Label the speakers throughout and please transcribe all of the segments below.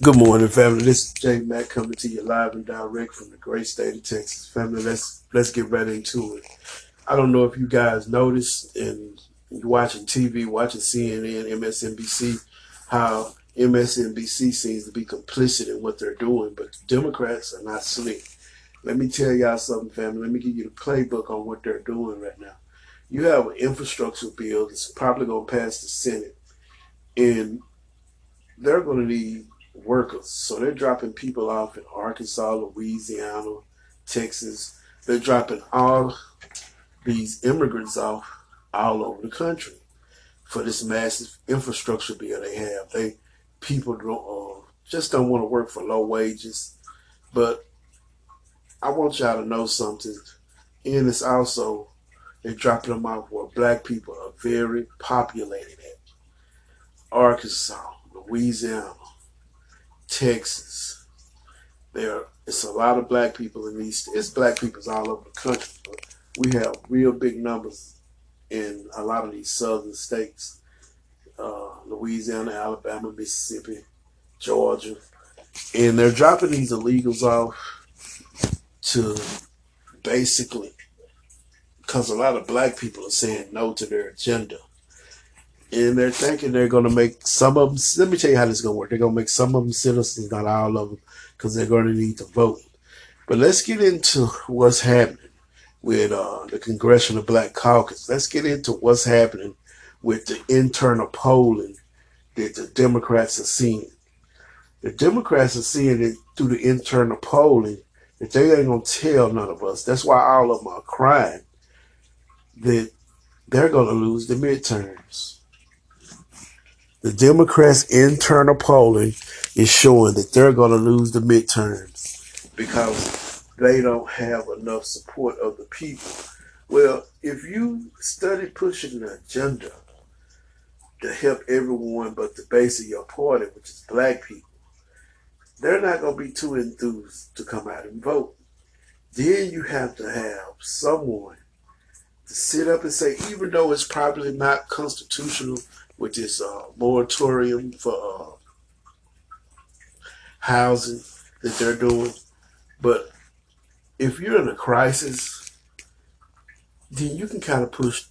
Speaker 1: Good morning, family. This is Jay Mack coming to you live and direct from the great state of Texas. Family, let's let's get right into it. I don't know if you guys noticed and watching TV, watching CNN, MSNBC, how MSNBC seems to be complicit in what they're doing, but the Democrats are not slick. Let me tell y'all something, family. Let me give you the playbook on what they're doing right now. You have an infrastructure bill that's probably going to pass the Senate, and they're going to need workers. So they're dropping people off in Arkansas, Louisiana, Texas. They're dropping all these immigrants off all over the country for this massive infrastructure bill they have. They people don't uh, just don't want to work for low wages, but I want y'all to know something. And it's also they're dropping them off where black people are very populated at. Arkansas, Louisiana, Texas. There, it's a lot of black people in these. It's black peoples all over the country, but we have real big numbers in a lot of these southern states: uh, Louisiana, Alabama, Mississippi, Georgia, and they're dropping these illegals off to basically because a lot of black people are saying no to their agenda and they're thinking they're going to make some of them. Let me tell you how this is going to work. They're going to make some of them citizens, not all of them, because they're going to need to vote. But let's get into what's happening with uh, the Congressional Black Caucus. Let's get into what's happening with the internal polling that the Democrats are seeing. The Democrats are seeing it through the internal polling that they ain't gonna tell none of us. That's why all of them are crying that they're gonna lose the midterms. The Democrats' internal polling is showing that they're going to lose the midterms because they don't have enough support of the people. Well, if you study pushing an agenda to help everyone but the base of your party, which is black people, they're not going to be too enthused to come out and vote. Then you have to have someone to sit up and say, even though it's probably not constitutional with this uh, moratorium for uh, housing that they're doing. But if you're in a crisis, then you can kind of push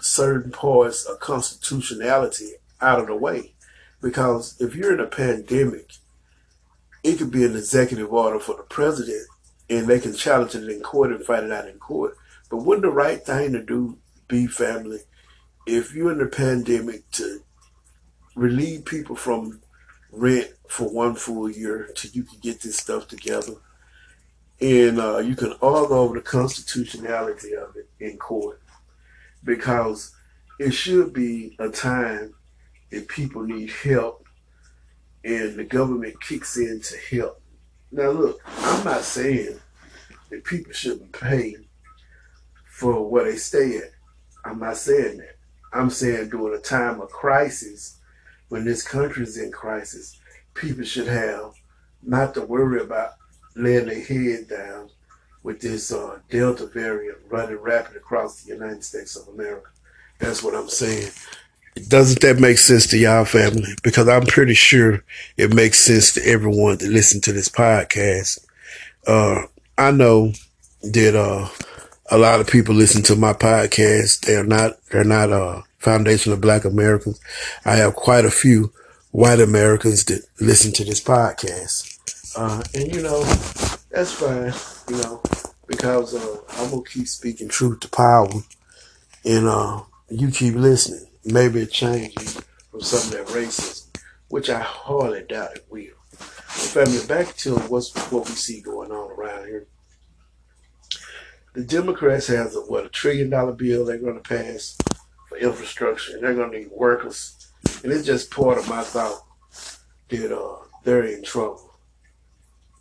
Speaker 1: certain parts of constitutionality out of the way. Because if you're in a pandemic, it could be an executive order for the president and they can challenge it in court and fight it out in court. But wouldn't the right thing to do be family if you're in the pandemic to relieve people from rent for one full year till you can get this stuff together. And uh, you can argue over the constitutionality of it in court because it should be a time that people need help and the government kicks in to help. Now, look, I'm not saying that people shouldn't pay for where they stay at. I'm not saying that. I'm saying during a time of crisis, when this country is in crisis, people should have not to worry about laying their head down with this uh, Delta variant running rapid across the United States of America. That's what I'm saying. Doesn't that make sense to y'all family? Because I'm pretty sure it makes sense to everyone that listen to this podcast. Uh, I know that uh, a lot of people listen to my podcast. They're not they're not uh, Foundation of Black Americans. I have quite a few white Americans that listen to this podcast. Uh, and you know, that's fine, you know, because uh, I'm gonna keep speaking truth to power, and uh, you keep listening. Maybe it changes from some of that racism, which I hardly doubt it will. Family, back to what's what we see going on around here. The Democrats have what a trillion dollar bill they're going to pass for infrastructure, and they're going to need workers. And it's just part of my thought that uh, they're in trouble.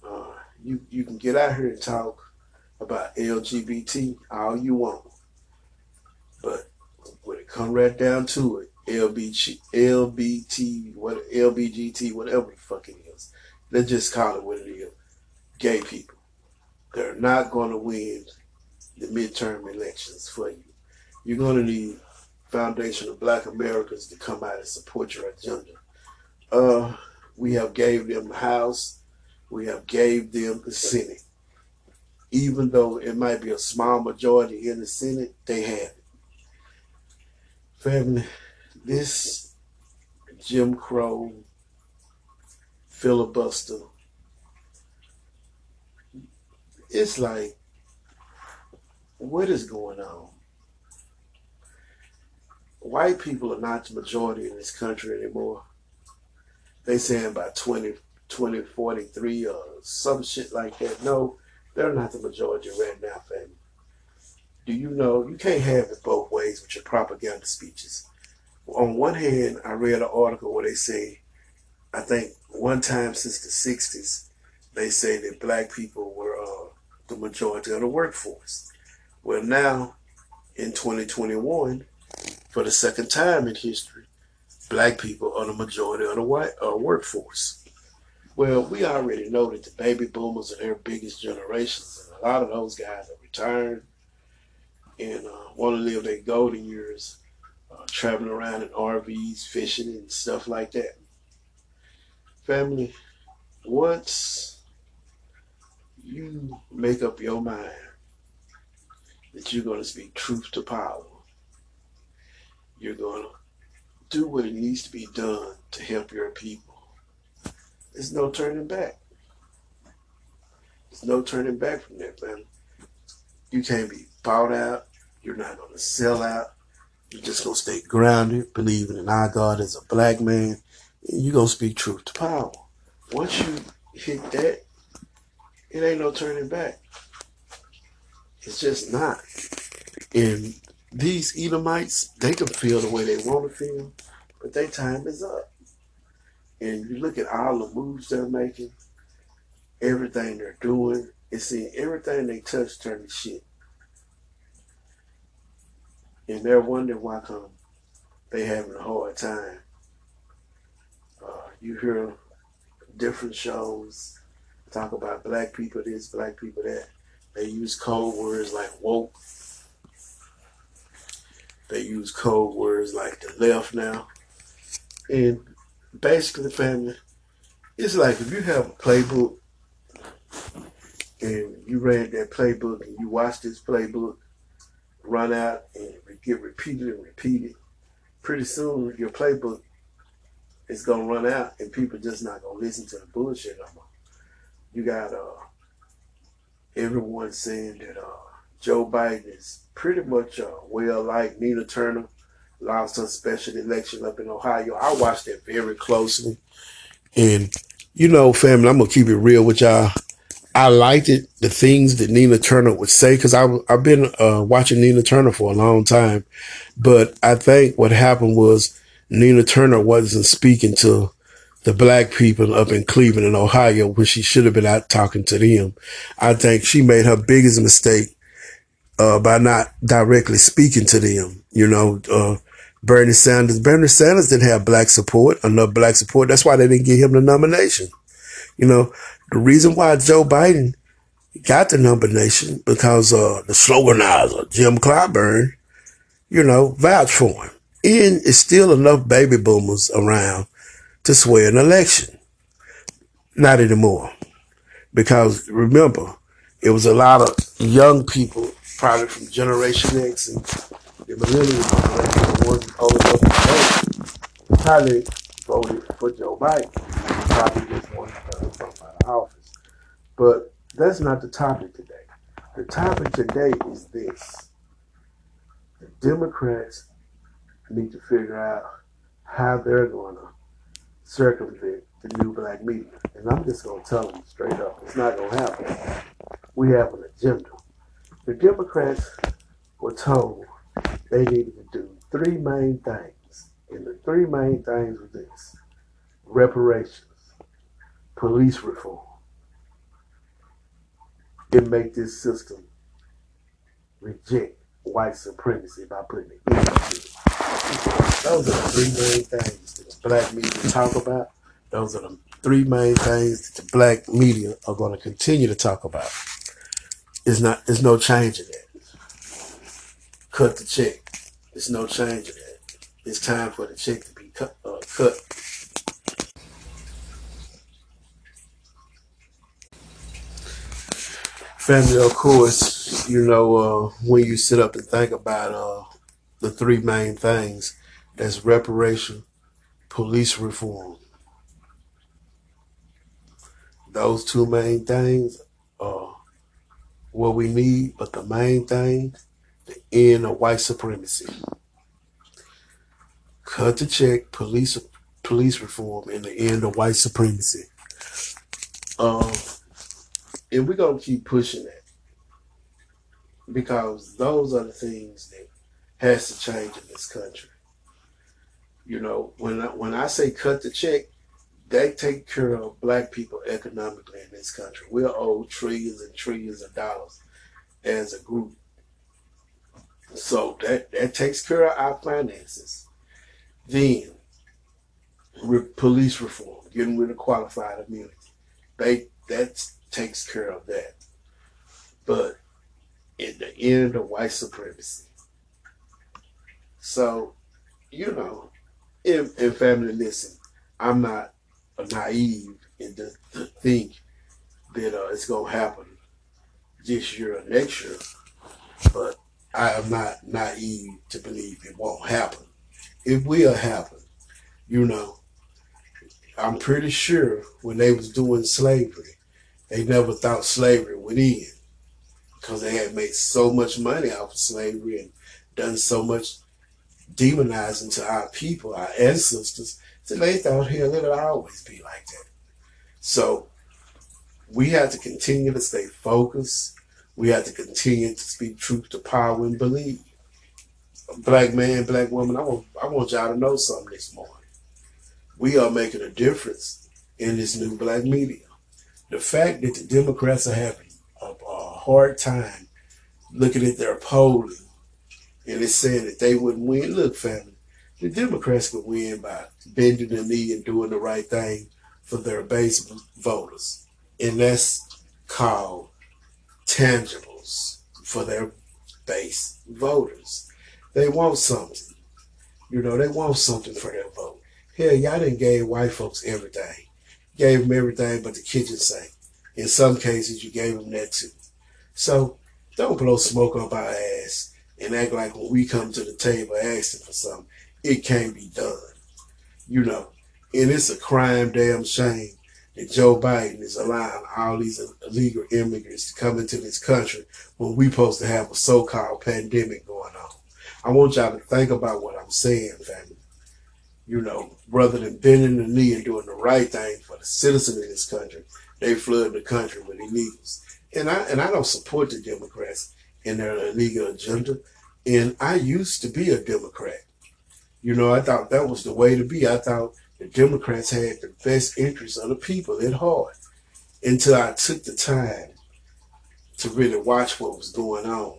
Speaker 1: Uh, you you can get out here and talk about LGBT all you want, but when it come right down to it, LBG, LBT, what LBGT, whatever the fuck it is, let's just call it what it is. Gay people, they're not going to win the midterm elections for you. You're going to need Foundation of Black Americans to come out and support your agenda. Uh, we have gave them the House. We have gave them the Senate. Even though it might be a small majority in the Senate, they have it. Family, this Jim Crow filibuster, it's like, what is going on? White people are not the majority in this country anymore. They saying by 20, 2043 or some shit like that. No, they're not the majority right now, family. Do you know you can't have it both ways with your propaganda speeches? On one hand, I read an article where they say, I think one time since the 60s, they say that black people were uh, the majority of the workforce. Well, now in 2021, for the second time in history, black people are the majority of the white uh, workforce. Well, we already know that the baby boomers are their biggest generations, and a lot of those guys are retired and uh, want to live their golden years uh, traveling around in RVs, fishing, and stuff like that. Family, once you make up your mind that you're going to speak truth to power, you're going to do what it needs to be done to help your people. There's no turning back. There's no turning back from that, man. You can't be bought out. You're not going to sell out. You're just going to stay grounded, believing in our God as a black man. You're going to speak truth to power. Once you hit that, it ain't no turning back. It's just not. And these Edomites, they can feel the way they want to feel, but their time is up. And you look at all the moves they're making, everything they're doing, and seeing everything they touch turn to shit. And they're wondering why come they having a hard time. Uh, you hear different shows talk about black people this, black people that. They use code words like woke, they use code words like the left now. And basically, family, it's like if you have a playbook and you read that playbook and you watch this playbook run out and get repeated and repeated, pretty soon your playbook is gonna run out and people just not gonna listen to the bullshit no more. You got uh everyone saying that uh Joe Biden is pretty much uh, well like Nina Turner lost her special election up in Ohio. I watched that very closely. And, you know, family, I'm going to keep it real with y'all. I liked it, the things that Nina Turner would say, because I've been uh, watching Nina Turner for a long time. But I think what happened was Nina Turner wasn't speaking to the black people up in Cleveland and Ohio, where she should have been out talking to them. I think she made her biggest mistake uh, by not directly speaking to them. You know, uh, Bernie Sanders, Bernie Sanders didn't have black support, enough black support. That's why they didn't give him the nomination. You know, the reason why Joe Biden got the nomination because uh, the sloganizer, Jim Clyburn, you know, vouched for him. And it's still enough baby boomers around to swear an election. Not anymore. Because remember, it was a lot of young people probably from Generation X and the millennial generation, the ones old enough to vote, probably voted for Joe Biden. Probably just wanted to come out of office. But that's not the topic today. The topic today is this. The Democrats need to figure out how they're going to circumvent the new black media. And I'm just going to tell them straight up, it's not going to happen. We have an agenda. The Democrats were told they needed to do three main things. And the three main things were this reparations, police reform, and make this system reject white supremacy by putting it those are the three main things that the black media talk about. Those are the three main things that the black media are going to continue to talk about. It's not. There's no change in that. Cut the check. There's no change in that. It's time for the check to be cut. Uh, cut. Family, of course, you know, uh, when you sit up and think about uh, the three main things, that's reparation, police reform. Those two main things are what we need, but the main thing, the end of white supremacy. Cut the check, police police reform, and the end of white supremacy. Um, and we're gonna keep pushing that because those are the things that has to change in this country. You know, when I, when I say cut the check, they take care of black people economically in this country. We're owed trillions and trillions of dollars as a group. So that, that takes care of our finances. Then, re- police reform, getting rid of qualified immunity. They that takes care of that. But in the end of white supremacy. So, you know, in, in family, listen, I'm not naive to, to think that uh, it's going to happen this year or next year, but I am not naive to believe it won't happen. It will happen, you know. I'm pretty sure when they was doing slavery, they never thought slavery would end because they had made so much money off of slavery and done so much demonizing to our people, our ancestors, so they thought, hell, it'll always be like that. So we have to continue to stay focused. We have to continue to speak truth to power and believe. Black man, black woman, I want, I want y'all to know something this morning. We are making a difference in this new black media. The fact that the Democrats are having a, a hard time looking at their polling and it's said that they wouldn't win. Look, family, the Democrats could win by bending the knee and doing the right thing for their base voters. And that's called tangibles for their base voters. They want something. You know, they want something for their vote. Hell, y'all didn't gave white folks everything. Gave them everything but the kitchen sink. In some cases, you gave them that too. So don't blow smoke up our ass and act like when we come to the table asking for something, it can't be done. You know, and it's a crime, damn shame that Joe Biden is allowing all these illegal immigrants to come into this country when we're supposed to have a so-called pandemic going on. I want y'all to think about what I'm saying, family. You know, rather than bending the knee and doing the right thing for the citizens of this country, they flood the country with illegals. And I and I don't support the Democrats in their illegal agenda. And I used to be a Democrat. You know, I thought that was the way to be. I thought the Democrats had the best interests of the people at heart until I took the time to really watch what was going on.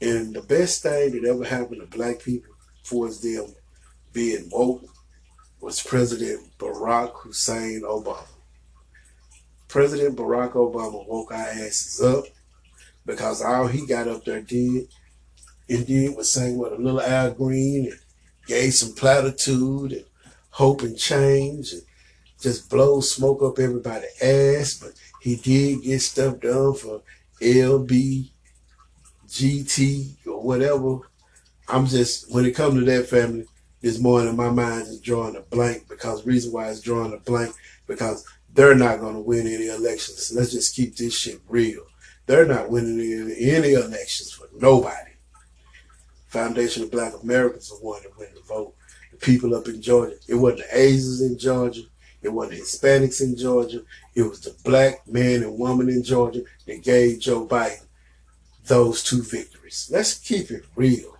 Speaker 1: And the best thing that ever happened to black people towards them being woke was President Barack Hussein Obama. President Barack Obama woke our asses up because all he got up there did Indeed was saying what a little Al Green and gave some platitude and hope and change and just blow smoke up everybody's ass. But he did get stuff done for LB, GT, or whatever. I'm just, when it comes to that family, this morning my mind is drawing a blank because reason why it's drawing a blank because they're not going to win any elections. let's just keep this shit real. They're not winning any elections for nobody. Foundation of Black Americans are one that went to vote. The people up in Georgia. It wasn't the Asians in Georgia. It wasn't Hispanics in Georgia. It was the black man and woman in Georgia that gave Joe Biden those two victories. Let's keep it real.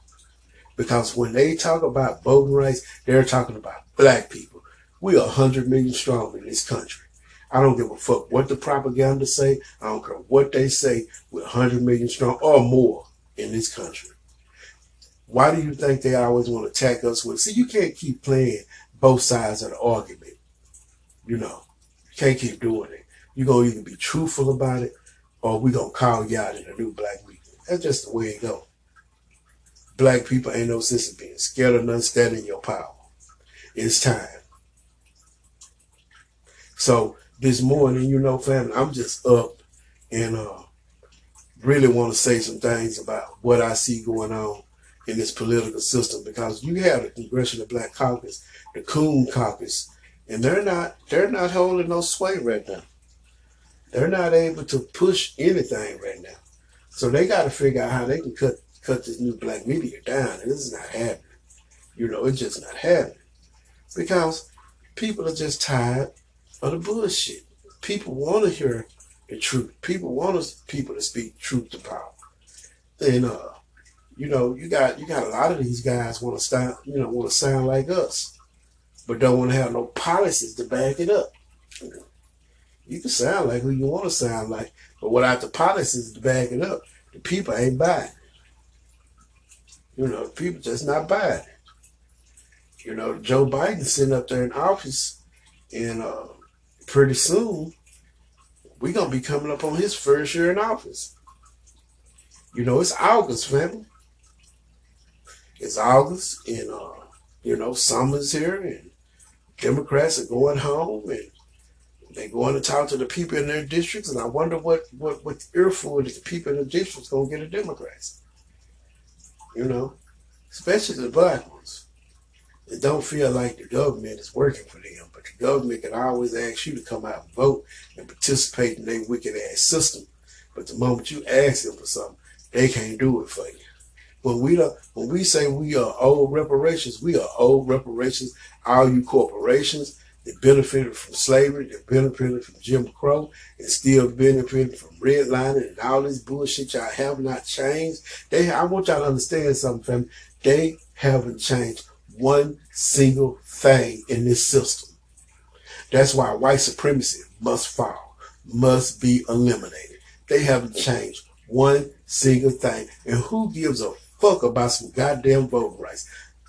Speaker 1: Because when they talk about voting rights, they're talking about black people. We are 100 million strong in this country. I don't give a fuck what the propaganda say. I don't care what they say. We're 100 million strong or more in this country. Why do you think they always want to attack us with? See, you can't keep playing both sides of the argument. You know, you can't keep doing it. You're going to either be truthful about it or we're going to call you out in a new black week. That's just the way it go. Black people ain't no sense of being scared of none standing your power. It's time. So this morning, you know, family, I'm just up and uh really want to say some things about what I see going on in this political system because you have the Congressional Black Caucus, the Coon Caucus, and they're not they're not holding no sway right now. They're not able to push anything right now. So they got to figure out how they can cut cut this new black media down. And this is not happening. You know, it's just not happening. Because people are just tired of the bullshit. People want to hear the truth. People want us people to speak truth to power. And uh, you know, you got you got a lot of these guys want to sound, you know, want to sound like us, but don't want to have no policies to back it up. You can sound like who you want to sound like, but without the policies to back it up, the people ain't buying. You know, people just not buying. You know, Joe Biden sitting up there in office, and uh, pretty soon we gonna be coming up on his first year in office. You know, it's August, family. It's August, and uh, you know, summer's here, and Democrats are going home, and they're going to talk to the people in their districts, and I wonder what what what earful the people in the districts gonna get a Democrats. You know, especially the black ones. They don't feel like the government is working for them, but the government can always ask you to come out and vote and participate in their wicked ass system. But the moment you ask them for something, they can't do it for you. When we don't, when we say we are old reparations, we are old reparations. All you corporations that benefited from slavery, that benefited from Jim Crow, and still benefiting from redlining and all this bullshit y'all have not changed. They, I want y'all to understand something, family. They haven't changed one single thing in this system. That's why white supremacy must fall, must be eliminated. They haven't changed one single thing. And who gives a fuck about some goddamn voting rights.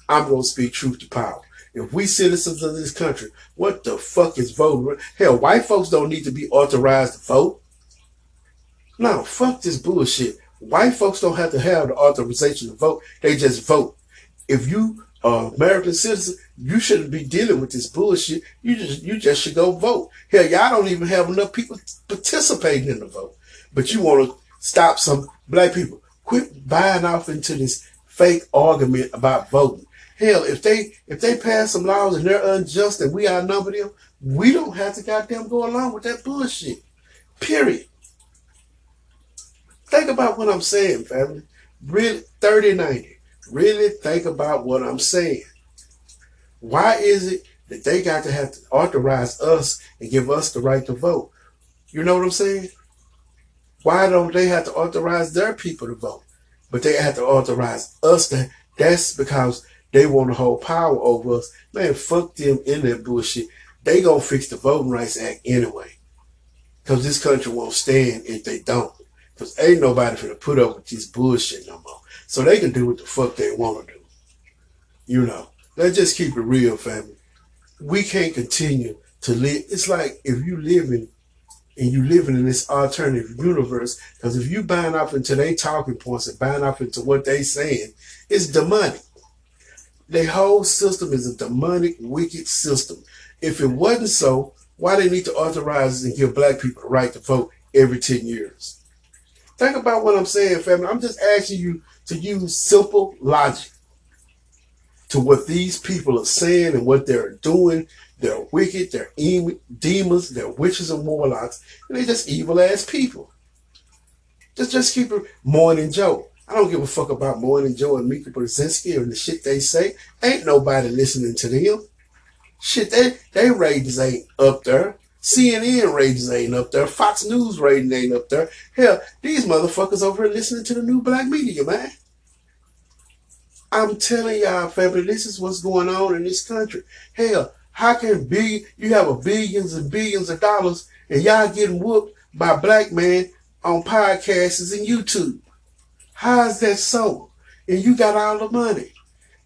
Speaker 1: I'm to speak truth to power. If we citizens of this country, what the fuck is voting? Hell, white folks don't need to be authorized to vote. No, fuck this bullshit. White folks don't have to have the authorization to vote. They just vote. If you are American citizen, you shouldn't be dealing with this bullshit. You just you just should go vote. Hell, y'all don't even have enough people participating in the vote. But you want to stop some black people. Quit buying off into this fake argument about voting. Hell, if they if they pass some laws and they're unjust and we outnumber them, we don't have to goddamn go along with that bullshit. Period. Think about what I'm saying, family. Really, 3090. Really think about what I'm saying. Why is it that they got to have to authorize us and give us the right to vote? You know what I'm saying? Why don't they have to authorize their people to vote? But they have to authorize us to. That's because they want to hold power over us. Man, fuck them in that bullshit. They gonna fix the Voting Rights Act anyway. Cause this country won't stand if they don't. Cause ain't nobody finna put up with this bullshit no more. So they can do what the fuck they want to do. You know, let's just keep it real, family. We can't continue to live. It's like if you live in and you living in this alternative universe. Because if you buying off into their talking points and buying off into what they saying, it's demonic. The whole system is a demonic, wicked system. If it wasn't so, why they need to authorize and give black people the right to vote every 10 years? Think about what I'm saying, family. I'm just asking you to use simple logic to what these people are saying and what they're doing they're wicked, they're demons, they're witches and warlocks, and they're just evil ass people. Just just keep it Morning Joe. I don't give a fuck about Morning Joe and Mika Brzezinski and the shit they say. Ain't nobody listening to them. Shit, they, they ratings ain't up there. CNN ratings ain't up there. Fox News ratings ain't up there. Hell, these motherfuckers over here listening to the new black media, man. I'm telling y'all, family, this is what's going on in this country. Hell, how can be you have a billions and billions of dollars and y'all getting whooped by black men on podcasts and YouTube? How is that so? And you got all the money.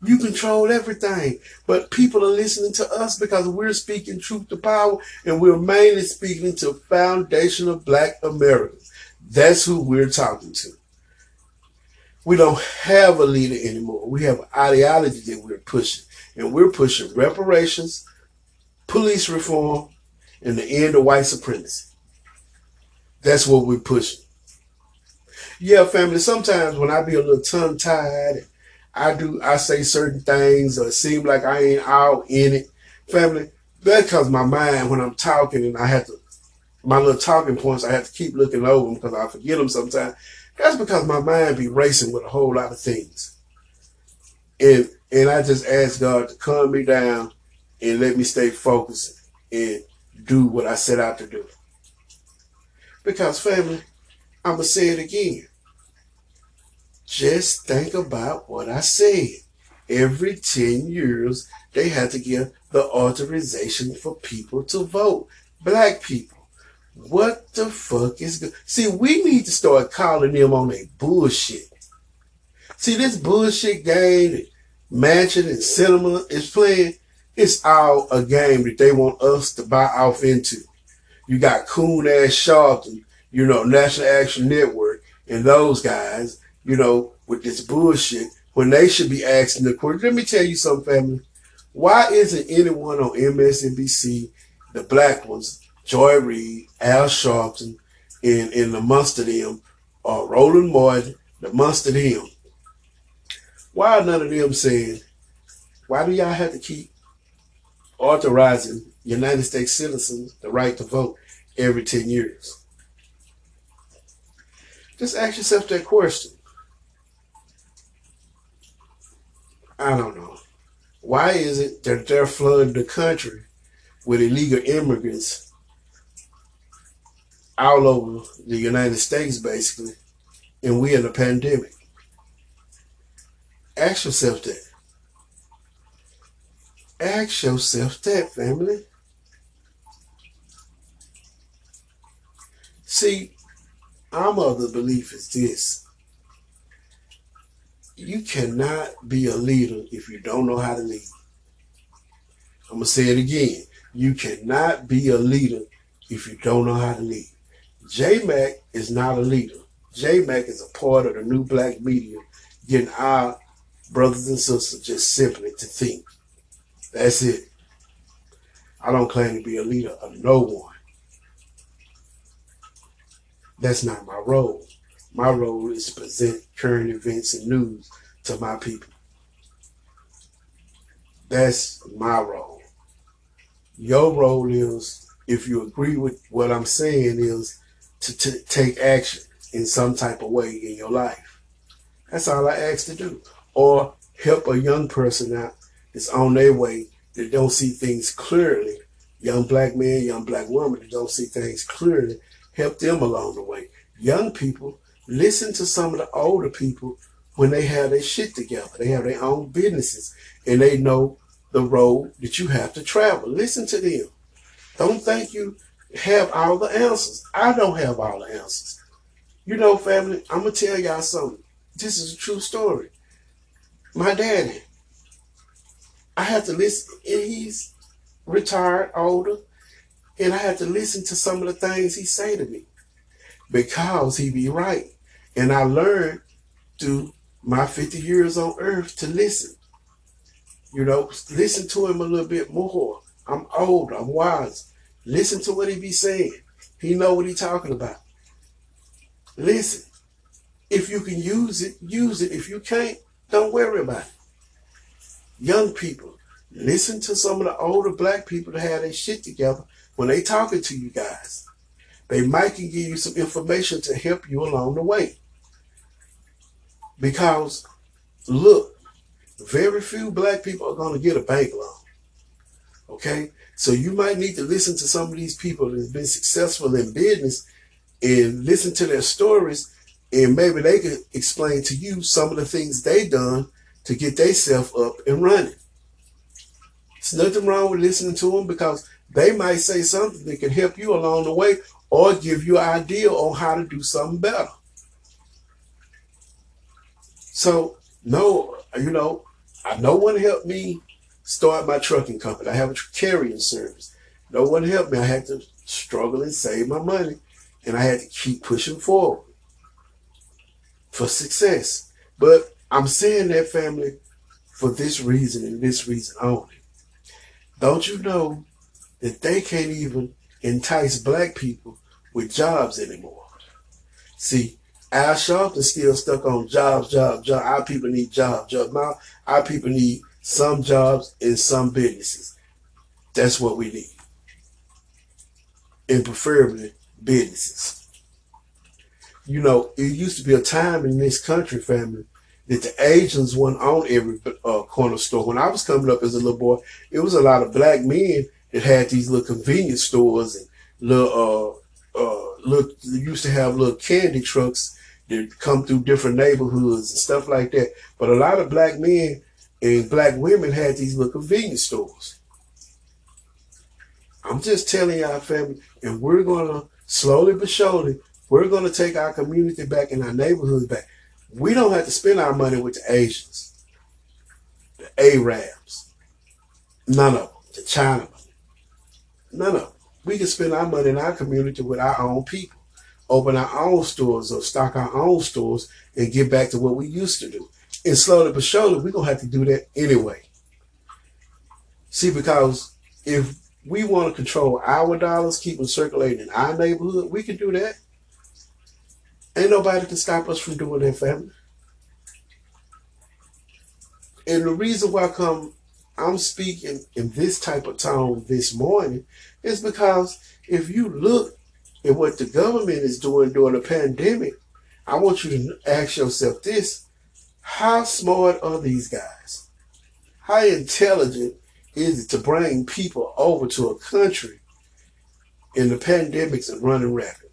Speaker 1: You control everything. But people are listening to us because we're speaking truth to power and we're mainly speaking to foundational black Americans. That's who we're talking to. We don't have a leader anymore. We have ideology that we're pushing. And we're pushing reparations, police reform, and the end of white supremacy. That's what we're pushing. Yeah, family. Sometimes when I be a little tongue tied, I do I say certain things or seem like I ain't out in it. Family, that's because my mind when I'm talking and I have to my little talking points I have to keep looking over them because I forget them sometimes. That's because my mind be racing with a whole lot of things. And and I just ask God to calm me down and let me stay focused and do what I set out to do. Because family, I'm going to say it again. Just think about what I said. Every 10 years, they had to give the authorization for people to vote. Black people. What the fuck is good? See, we need to start calling them on a bullshit. See, this bullshit game Manchin and Sinema is playing, it's all a game that they want us to buy off into. You got coon ass Sharpton, you know, National Action Network, and those guys, you know, with this bullshit when they should be asking the question. Let me tell you something, family. Why isn't anyone on MSNBC, the black ones, Joy Reid, Al Sharpton, and, and amongst them, or Roland Martin, the amongst them, why none of them saying, why do y'all have to keep authorizing United States citizens the right to vote every 10 years? Just ask yourself that question. I don't know. Why is it that they're flooding the country with illegal immigrants all over the United States, basically, and we're in a pandemic? Ask yourself that. Ask yourself that, family. See, I'm of the belief is this. You cannot be a leader if you don't know how to lead. I'm going to say it again. You cannot be a leader if you don't know how to lead. J Mac is not a leader. J Mac is a part of the new black media getting our brothers and sisters, just simply to think. That's it. I don't claim to be a leader of no one. That's not my role. My role is to present current events and news to my people. That's my role. Your role is, if you agree with what I'm saying, is to, to take action in some type of way in your life. That's all I ask to do or help a young person out that's on their way that don't see things clearly. Young black man, young black woman that don't see things clearly, help them along the way. Young people, listen to some of the older people when they have their shit together. They have their own businesses and they know the road that you have to travel. Listen to them. Don't think you have all the answers. I don't have all the answers. You know, family, I'm going to tell y'all something. This is a true story my daddy. I had to listen, he's retired, older, and I had to listen to some of the things he say to me because he be right. And I learned through my 50 years on earth to listen. You know, listen to him a little bit more. I'm old, I'm wise. Listen to what he be saying. He know what he talking about. Listen. If you can use it, use it. If you can't, don't worry about it. Young people, listen to some of the older black people that have their shit together when they talking to you guys. They might can give you some information to help you along the way. Because look, very few black people are going to get a bank loan. Okay? So you might need to listen to some of these people that have been successful in business and listen to their stories and maybe they can explain to you some of the things they done to get themselves up and running. There's nothing wrong with listening to them because they might say something that can help you along the way or give you an idea on how to do something better. So, no, you know, no one helped me start my trucking company. I have a carrying service. No one helped me. I had to struggle and save my money, and I had to keep pushing forward for success. But I'm saying that family for this reason and this reason only. Don't you know that they can't even entice black people with jobs anymore? See, Al Sharpton still stuck on jobs, jobs, jobs. Our people need jobs, jobs. Now, our people need some jobs in some businesses. That's what we need. And preferably businesses. You know, it used to be a time in this country, family, that the Asians went on every uh, corner store. When I was coming up as a little boy, it was a lot of black men that had these little convenience stores and little, uh, uh, little, used to have little candy trucks that come through different neighborhoods and stuff like that. But a lot of black men and black women had these little convenience stores. I'm just telling y'all, family, and we're gonna slowly but surely, we're gonna take our community back and our neighborhoods back. We don't have to spend our money with the Asians, the Arabs, none of them, the Chinamen, none of them. We can spend our money in our community with our own people, open our own stores or stock our own stores and get back to what we used to do. And slowly but surely, we're gonna have to do that anyway. See, because if we want to control our dollars, keep them circulating in our neighborhood, we can do that. Ain't nobody can stop us from doing that, family. And the reason why I come I'm speaking in this type of tone this morning is because if you look at what the government is doing during the pandemic, I want you to ask yourself this. How smart are these guys? How intelligent is it to bring people over to a country in the pandemics and running rapid?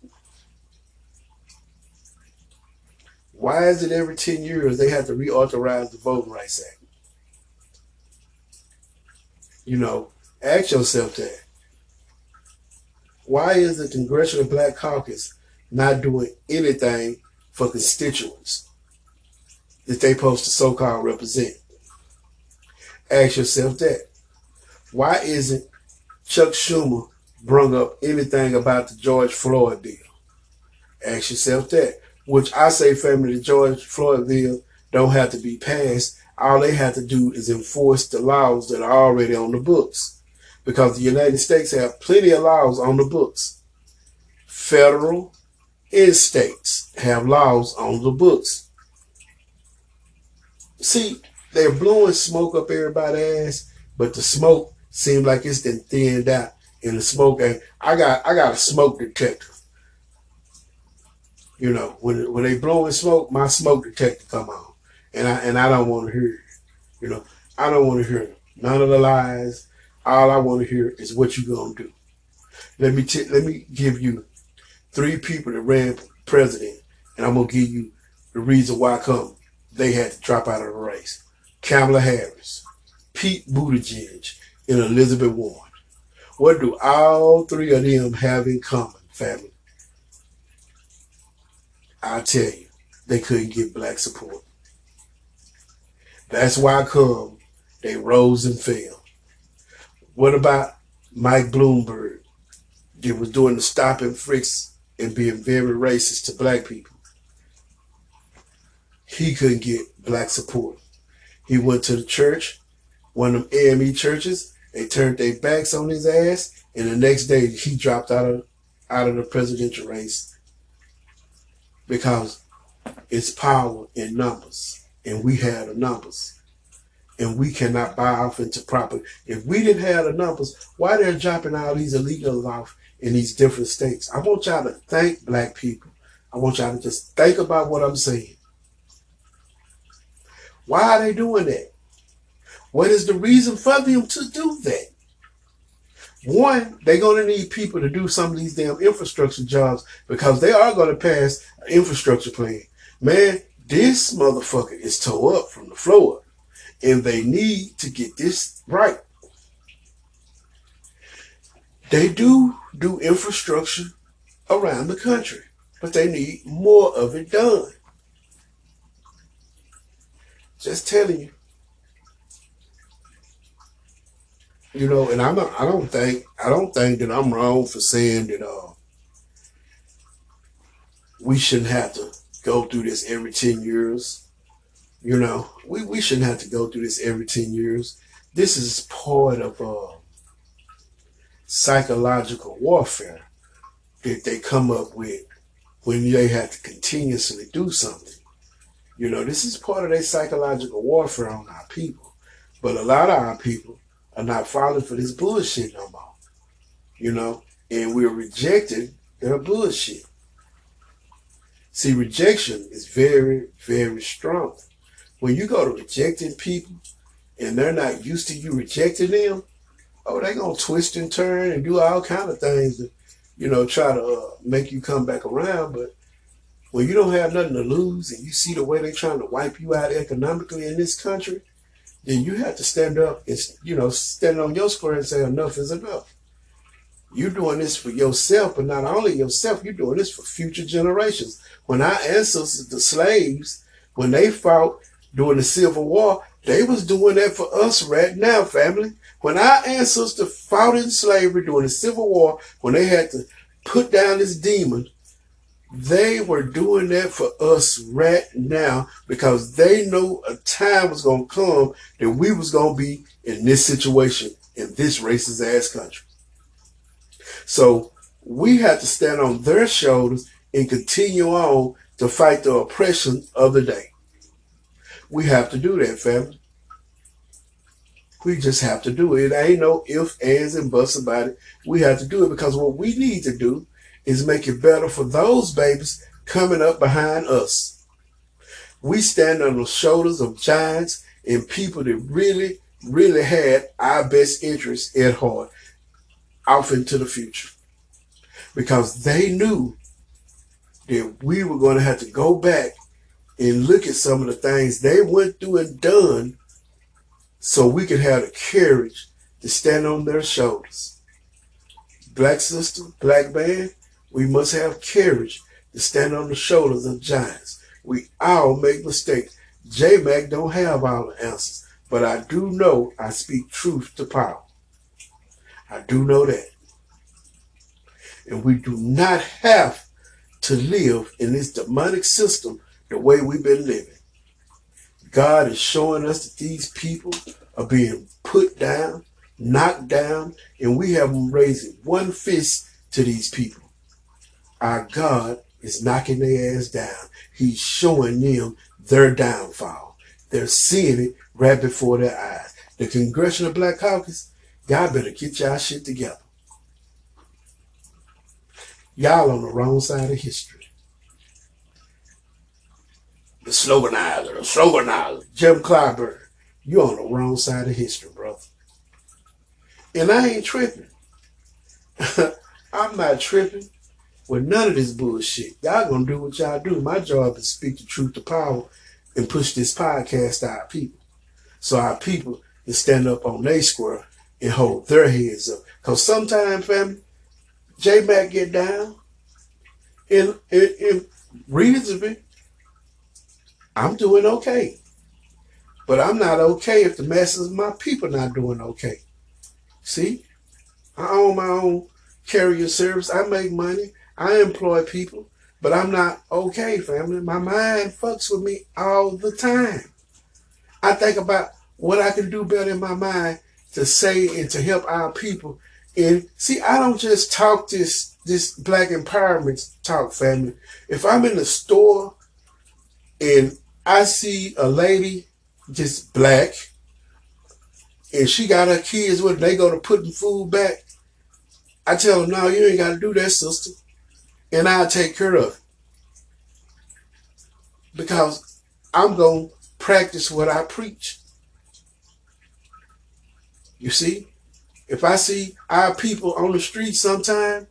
Speaker 1: Why is it every 10 years they have to reauthorize the Voting Rights Act? You know, ask yourself that. Why is the Congressional Black Caucus not doing anything for constituents that they supposed to so-called represent? Ask yourself that. Why isn't Chuck Schumer brung up anything about the George Floyd deal? Ask yourself that. Which I say, family, the George Floyd bill don't have to be passed. All they have to do is enforce the laws that are already on the books. Because the United States have plenty of laws on the books. Federal and states have laws on the books. See, they're blowing smoke up everybody's ass, but the smoke seems like it's been thinned out in the smoke. And I got I got a smoke detector. You know, when when they blowing smoke, my smoke detector come on, and I and I don't want to hear. You know, I don't want to hear none of the lies. All I want to hear is what you gonna do. Let me t- let me give you three people that ran for president, and I'm gonna give you the reason why come they had to drop out of the race. Kamala Harris, Pete Buttigieg, and Elizabeth Warren. What do all three of them have in common, family? I tell you, they couldn't get black support. That's why I come they rose and fell. What about Mike Bloomberg that was doing the stop and and being very racist to black people? He couldn't get black support. He went to the church, one of them AME churches. They turned their backs on his ass, and the next day he dropped out of out of the presidential race because it's power in numbers, and we had the numbers, and we cannot buy off into property. If we didn't have the numbers, why they're dropping all these illegals off in these different states? I want y'all to thank black people. I want y'all to just think about what I'm saying. Why are they doing that? What is the reason for them to do that? One, they're going to need people to do some of these damn infrastructure jobs because they are going to pass an infrastructure plan. Man, this motherfucker is tore up from the floor and they need to get this right. They do do infrastructure around the country, but they need more of it done. Just telling you. You know, and I'm not, I don't think I don't think that I'm wrong for saying that uh we shouldn't have to go through this every ten years. You know, we, we shouldn't have to go through this every ten years. This is part of uh psychological warfare that they come up with when they have to continuously do something. You know, this is part of their psychological warfare on our people. But a lot of our people are not falling for this bullshit no more. You know, and we're rejecting their bullshit. See, rejection is very, very strong. When you go to rejecting people and they're not used to you rejecting them, oh, they're going to twist and turn and do all kind of things to, you know, try to uh, make you come back around. But when you don't have nothing to lose and you see the way they're trying to wipe you out economically in this country, then you have to stand up and, you know, stand on your square and say enough is enough. You're doing this for yourself, but not only yourself, you're doing this for future generations. When our ancestors, the slaves, when they fought during the Civil War, they was doing that for us right now, family. When our ancestors fought in slavery during the Civil War, when they had to put down this demon, they were doing that for us right now because they know a time was going to come that we was going to be in this situation in this racist ass country. So we have to stand on their shoulders and continue on to fight the oppression of the day. We have to do that, family. We just have to do it. It ain't no ifs, ands, and buts about it. We have to do it because what we need to do is make it better for those babies coming up behind us. We stand on the shoulders of giants and people that really, really had our best interests at heart off into the future. Because they knew that we were going to have to go back and look at some of the things they went through and done so we could have the courage to stand on their shoulders. Black sister, black man, we must have courage to stand on the shoulders of giants. We all make mistakes. J-Mac don't have all the answers, but I do know I speak truth to power. I do know that. And we do not have to live in this demonic system the way we've been living. God is showing us that these people are being put down, knocked down, and we have them raising one fist to these people. Our God is knocking their ass down. He's showing them their downfall. They're seeing it right before their eyes. The Congressional Black Caucus, y'all better get y'all shit together. Y'all on the wrong side of history. The sloganizer, the sloganizer, Jim Clyburn, you on the wrong side of history, brother. And I ain't tripping. I'm not tripping with none of this bullshit. Y'all gonna do what y'all do. My job is speak the truth to power and push this podcast to our people. So our people can stand up on their square and hold their heads up. Cause sometimes, family, J Mac get down and, and, and reasonably, I'm doing okay. But I'm not okay if the masses of my people not doing okay. See? I own my own carrier service. I make money. I employ people, but I'm not okay, family. My mind fucks with me all the time. I think about what I can do better in my mind to say and to help our people. And see, I don't just talk this this black empowerment talk, family. If I'm in the store and I see a lady just black and she got her kids with they go to putting food back, I tell them, no, you ain't got to do that, sister and I'll take care of it. Because I'm going to practice what I preach. You see? If I see our people on the street sometime,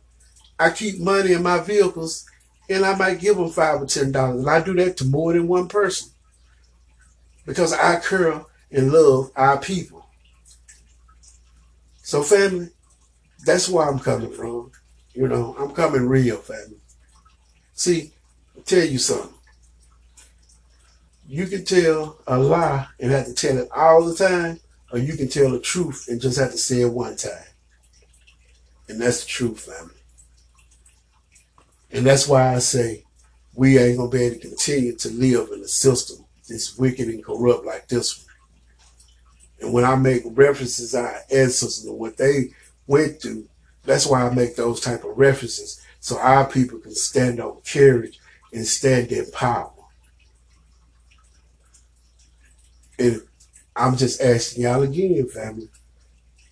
Speaker 1: I keep money in my vehicles and I might give them five or ten dollars. And I do that to more than one person. Because I care and love our people. So family, that's where I'm coming from. You know, I'm coming real, family. See, I'll tell you something. You can tell a lie and have to tell it all the time, or you can tell the truth and just have to say it one time. And that's the truth, family. And that's why I say we ain't gonna be able to continue to live in a system that's wicked and corrupt like this one. And when I make references our ancestors and what they went through, that's why I make those type of references so our people can stand on courage and stand in power. And I'm just asking y'all again, family.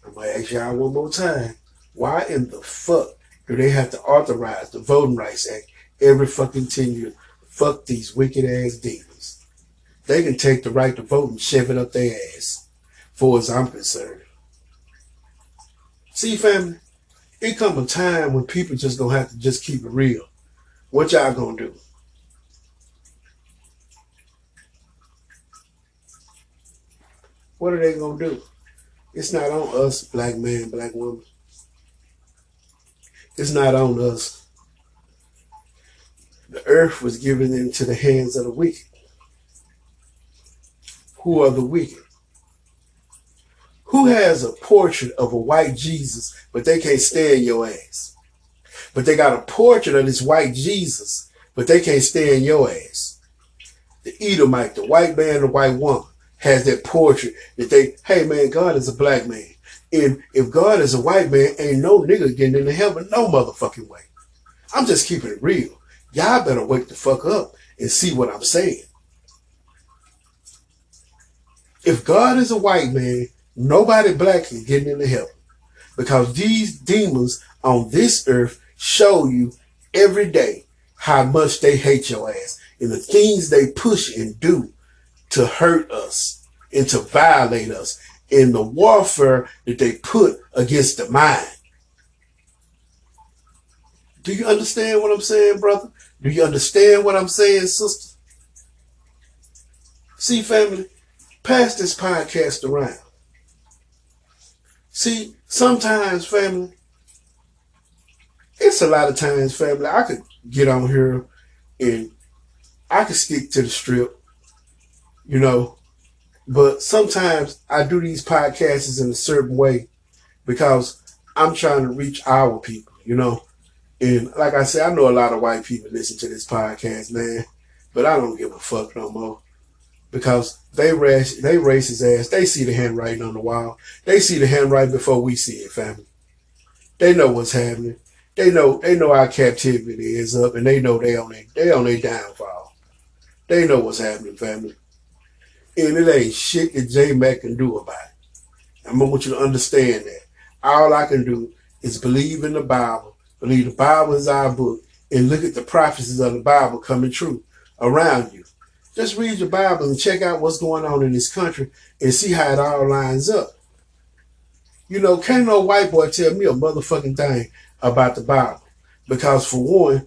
Speaker 1: I'm gonna ask y'all one more time. Why in the fuck do they have to authorize the Voting Rights Act every fucking 10 years? Fuck these wicked ass demons. They can take the right to vote and shove it up their ass, for as I'm concerned. See, family, it come a time when people just gonna have to just keep it real. What y'all gonna do? What are they gonna do? It's not on us, black man, black woman. It's not on us. The earth was given into the hands of the wicked. Who are the wicked? Who has a portrait of a white Jesus, but they can't stand your ass? But they got a portrait of this white Jesus, but they can't stand your ass. The Edomite, the white man, the white woman has that portrait that they, hey man, God is a black man. And if God is a white man, ain't no nigga getting into heaven no motherfucking way. I'm just keeping it real. Y'all better wake the fuck up and see what I'm saying. If God is a white man, nobody black is getting into heaven. Because these demons on this earth show you every day how much they hate your ass and the things they push and do to hurt us and to violate us in the warfare that they put against the mind. Do you understand what I'm saying, brother? Do you understand what I'm saying, sister? See, family, pass this podcast around. See, sometimes, family, it's a lot of times, family, I could get on here and I could stick to the strip, you know, but sometimes I do these podcasts in a certain way because I'm trying to reach our people, you know. And like I said, I know a lot of white people listen to this podcast, man, but I don't give a fuck no more because they race, they racist ass. They see the handwriting on the wall. They see the handwriting before we see it, family. They know what's happening. They know they know our captivity is up, and they know they on their they on their downfall. They know what's happening, family. And it ain't shit that J Mac can do about it. I'm want you to understand that. All I can do is believe in the Bible, believe the Bible is our book, and look at the prophecies of the Bible coming true around you. Just read your Bible and check out what's going on in this country and see how it all lines up. You know, can't no white boy tell me a motherfucking thing about the Bible. Because for one,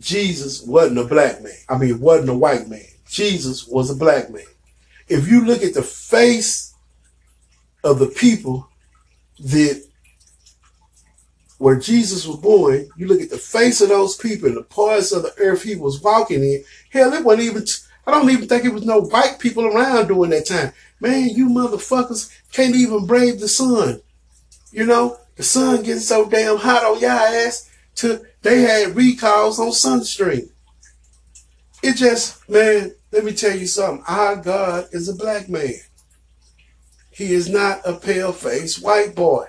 Speaker 1: Jesus wasn't a black man. I mean, wasn't a white man. Jesus was a black man if you look at the face of the people that where Jesus was born, you look at the face of those people and the parts of the earth he was walking in. Hell, it wasn't even, I don't even think it was no white people around during that time. Man, you motherfuckers can't even brave the sun. You know, the sun getting so damn hot on y'all ass to they had recalls on sunscreen. It just, man, let me tell you something. Our God is a black man. He is not a pale faced white boy.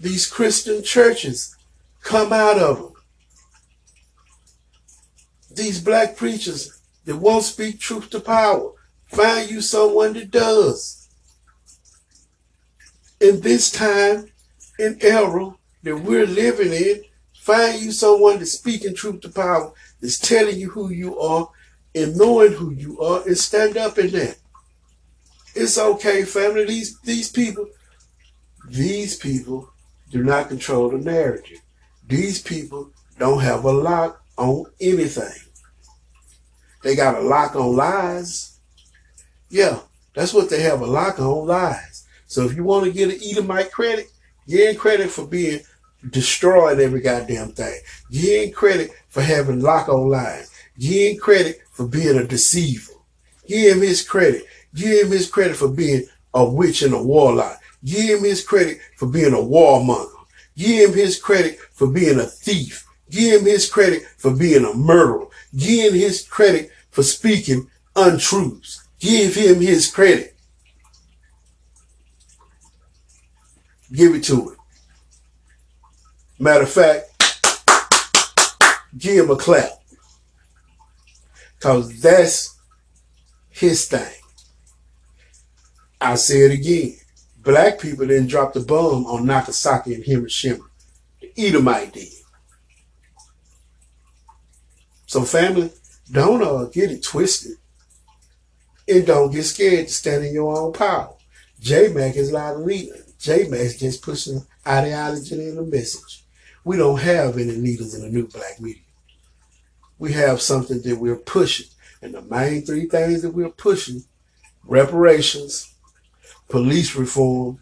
Speaker 1: These Christian churches come out of them. These black preachers that won't speak truth to power, find you someone that does. In this time, in era that we're living in, find you someone that's speaking truth to power that's telling you who you are and knowing who you are and stand up in that. It's okay, family. These these people, these people do not control the narrative. These people don't have a lock on anything. They got a lock on lies. Yeah, that's what they have a lock on lies. So if you want to get an Edomite credit, get credit for being destroying every goddamn thing. Him credit for having lock on. Give him credit for being a deceiver. Give him his credit. Give him his credit for being a witch and a warlock. Give him his credit for being a warmonger. Give him his credit for being a thief. Give him his credit for being a murderer. Give him his credit for speaking untruths. Give him his credit. Give it to him. Matter of fact, give him a clap. Cause that's his thing. I say it again. Black people didn't drop the bomb on Nagasaki and Hiroshima. The Edomite did. So family, don't uh, get it twisted. And don't get scared to stand in your own power. J-Mac is not a leader. J-Mac's just pushing ideology and a message. We don't have any leaders in the new black media. We have something that we're pushing. And the main three things that we're pushing, reparations, police reform,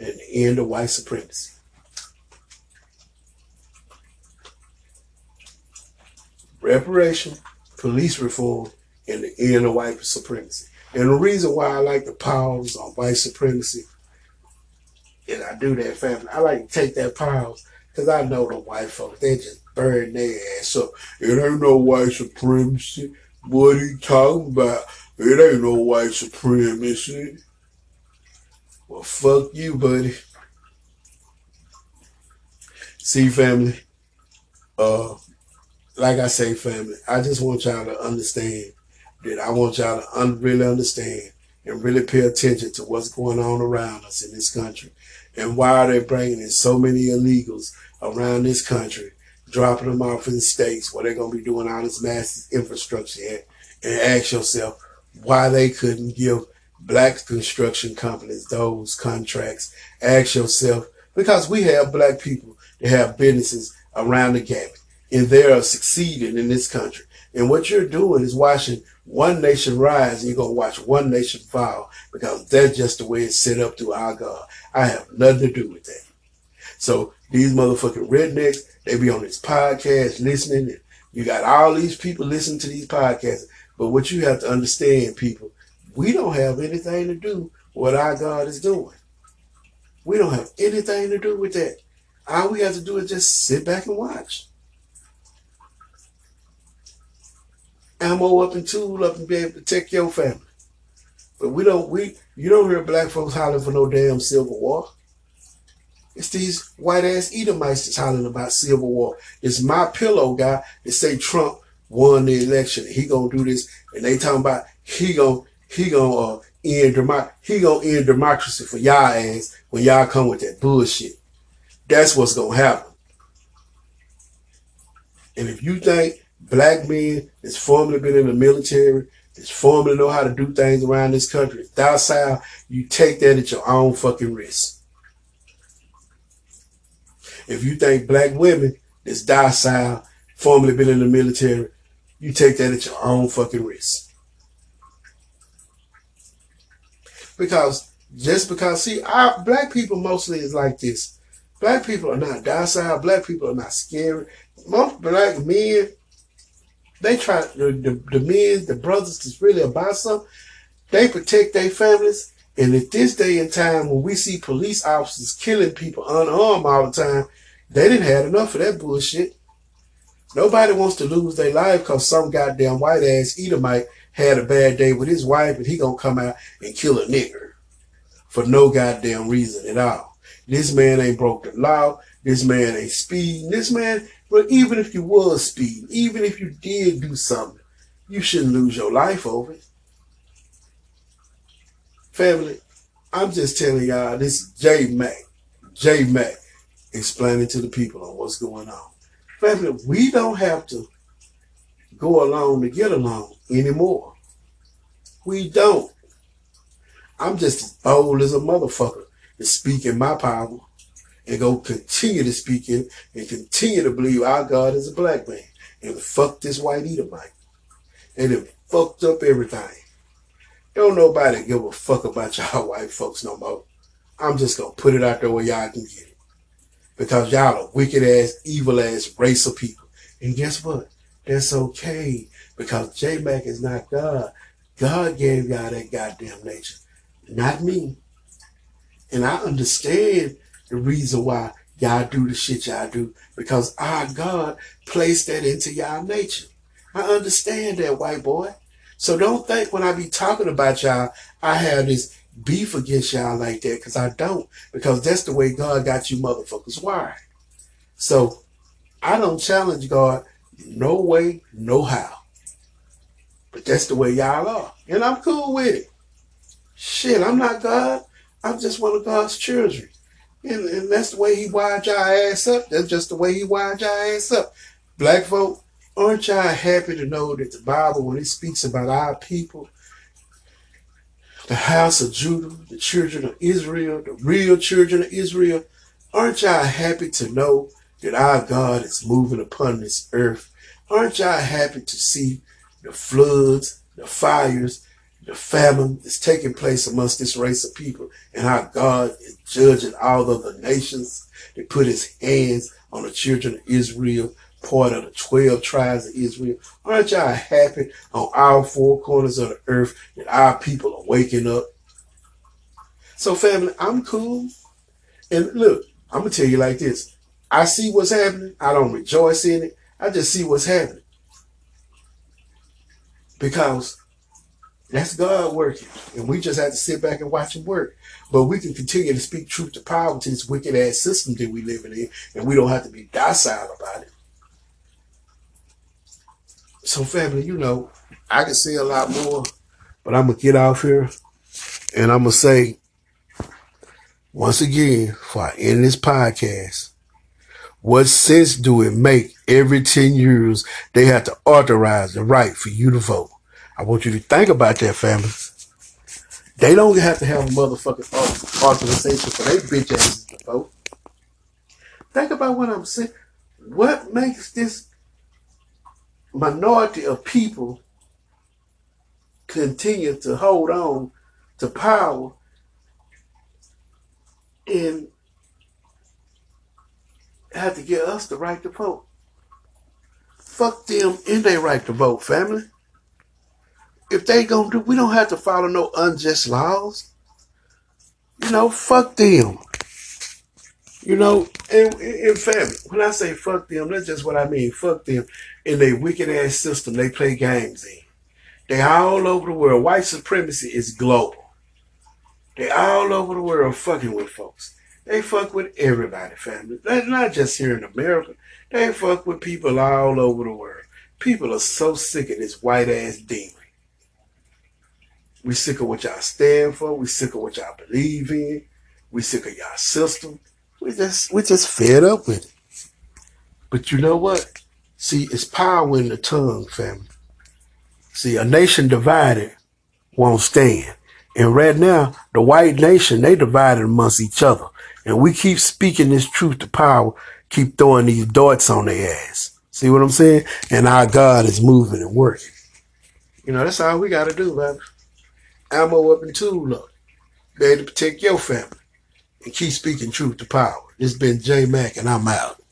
Speaker 1: and end of white supremacy. Reparation, police reform, and the end of white supremacy. And the reason why I like the pause on white supremacy, and I do that family, I like to take that pause because I know the white folks, they just burn their ass up. It ain't no white supremacy. What you talking about? It ain't no white supremacy. Well, fuck you, buddy. See, family, uh, like I say, family, I just want y'all to understand that I want y'all to un- really understand and really pay attention to what's going on around us in this country and why are they're bringing in so many illegals around this country, dropping them off in states where they're going to be doing all this massive infrastructure at, and ask yourself why they couldn't give black construction companies those contracts. Ask yourself, because we have black people that have businesses around the gap and they are succeeding in this country. And what you're doing is watching one nation rise and you're going to watch one nation fall because that's just the way it's set up through our God. I have nothing to do with that. So these motherfucking rednecks, they be on this podcast listening. And you got all these people listening to these podcasts. But what you have to understand, people, we don't have anything to do with what our God is doing. We don't have anything to do with that. All we have to do is just sit back and watch. Ammo up and tool up and be able to protect your family. But we don't we you don't hear black folks hollering for no damn civil war. It's these white ass Edomites that's hollering about civil war. It's my pillow guy that say Trump won the election. He gonna do this, and they talking about he gonna he gonna uh, end democ- he gonna end democracy for y'all ass when y'all come with that bullshit. That's what's gonna happen. And if you think black men that's formerly been in the military, that's formerly know how to do things around this country, docile, you take that at your own fucking risk. If you think black women that's docile, formerly been in the military, you take that at your own fucking risk. Because just because, see, our black people mostly is like this. Black people are not docile. Black people are not scary. Most black men they try the, the, the men, the brothers that's really about something, they protect their families. And at this day and time, when we see police officers killing people unarmed all the time, they didn't have enough of that bullshit. Nobody wants to lose their life because some goddamn white ass Edomite had a bad day with his wife and he gonna come out and kill a nigger for no goddamn reason at all. This man ain't broke the law. This man ain't speeding. This man but even if you was speeding, even if you did do something, you shouldn't lose your life over it. Family, I'm just telling y'all, this is J Mac, J Mac, explaining to the people on what's going on. Family, we don't have to go along to get along anymore. We don't. I'm just as bold as a motherfucker to speak in my power and go continue to speak in and continue to believe our God is a black man and fuck this white Edomite. And it fucked up everything. Don't nobody give a fuck about y'all white folks no more. I'm just gonna put it out there where y'all can get it. Because y'all are wicked ass, evil ass race of people. And guess what? That's okay. Because J Mac is not God. God gave y'all that goddamn nature. Not me. And I understand the reason why y'all do the shit y'all do because our God placed that into y'all nature. I understand that, white boy. So don't think when I be talking about y'all, I have this beef against y'all like that because I don't. Because that's the way God got you motherfuckers wired. So I don't challenge God no way, no how. But that's the way y'all are. And I'm cool with it. Shit, I'm not God. I'm just one of God's children. And, and that's the way he wired y'all ass up. That's just the way he wired y'all ass up. Black folk, aren't y'all happy to know that the Bible, when it speaks about our people, the house of Judah, the children of Israel, the real children of Israel, aren't y'all happy to know that our God is moving upon this earth? Aren't y'all happy to see the floods, the fires, the famine is taking place amongst this race of people, and how God is judging all of the nations that put his hands on the children of Israel, part of the 12 tribes of Israel. Aren't y'all happy on all four corners of the earth that our people are waking up? So family, I'm cool. And look, I'm going to tell you like this. I see what's happening. I don't rejoice in it. I just see what's happening. Because that's God working. And we just have to sit back and watch him work. But we can continue to speak truth to power to this wicked ass system that we living in. And we don't have to be docile about it. So family, you know, I can say a lot more, but I'm going to get off here and I'm going to say once again, before I end this podcast, what sense do it make every 10 years they have to authorize the right for you to vote? I want you to think about that, family. They don't have to have a motherfucking authorization for their bitch asses to vote. Think about what I'm saying. What makes this minority of people continue to hold on to power and have to get us the right to vote? Fuck them and they right to vote, family if they gonna do, we don't have to follow no unjust laws. You know, fuck them. You know, in, in fact, when I say fuck them, that's just what I mean. Fuck them in their wicked ass system they play games in. They all over the world. White supremacy is global. They all over the world fucking with folks. They fuck with everybody, family. That's not just here in America. They fuck with people all over the world. People are so sick of this white ass demon. We sick of what y'all stand for. We sick of what y'all believe in. We sick of y'all system. We just we just fed up with it. But you know what? See, it's power in the tongue, family. See, a nation divided won't stand. And right now, the white nation, they divided amongst each other. And we keep speaking this truth to power, keep throwing these darts on their ass. See what I'm saying? And our God is moving and working. You know, that's all we got to do, baby ammo up and tool up. To protect your family and keep speaking truth to power. This has been J Mac and I'm out.